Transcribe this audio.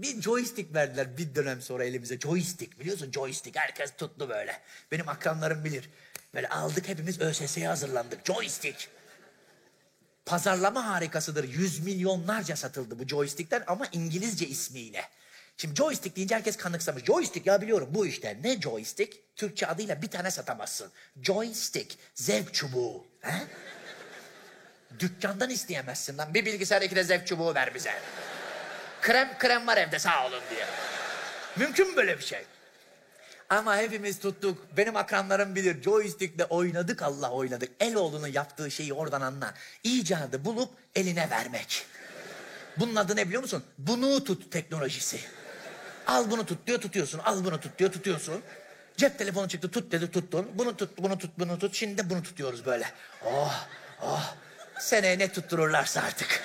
Bir joystick verdiler bir dönem sonra elimize. Joystick biliyorsun joystick. Herkes tuttu böyle. Benim akranlarım bilir. Böyle aldık hepimiz ÖSS'ye hazırlandık. Joystick. Pazarlama harikasıdır. Yüz milyonlarca satıldı bu joystickten ama İngilizce ismiyle. Şimdi joystick deyince herkes kanıksamış. Joystick ya biliyorum bu işte. Ne joystick? Türkçe adıyla bir tane satamazsın. Joystick. Zevk çubuğu. He? Dükkandan isteyemezsin lan. Bir bilgisayar iki de zevk çubuğu ver bize. Krem krem var evde sağ olun diye. Mümkün mü böyle bir şey? Ama hepimiz tuttuk. Benim akranlarım bilir. Joystick'le oynadık Allah oynadık. Eloğlu'nun yaptığı şeyi oradan anla. İcadı bulup eline vermek. Bunun adı ne biliyor musun? Bunu tut teknolojisi. Al bunu tut diyor tutuyorsun. Al bunu tut diyor tutuyorsun. Cep telefonu çıktı tut dedi tuttun. Bunu tut bunu tut bunu tut. Şimdi de bunu tutuyoruz böyle. Oh oh. Seneye ne tuttururlarsa artık.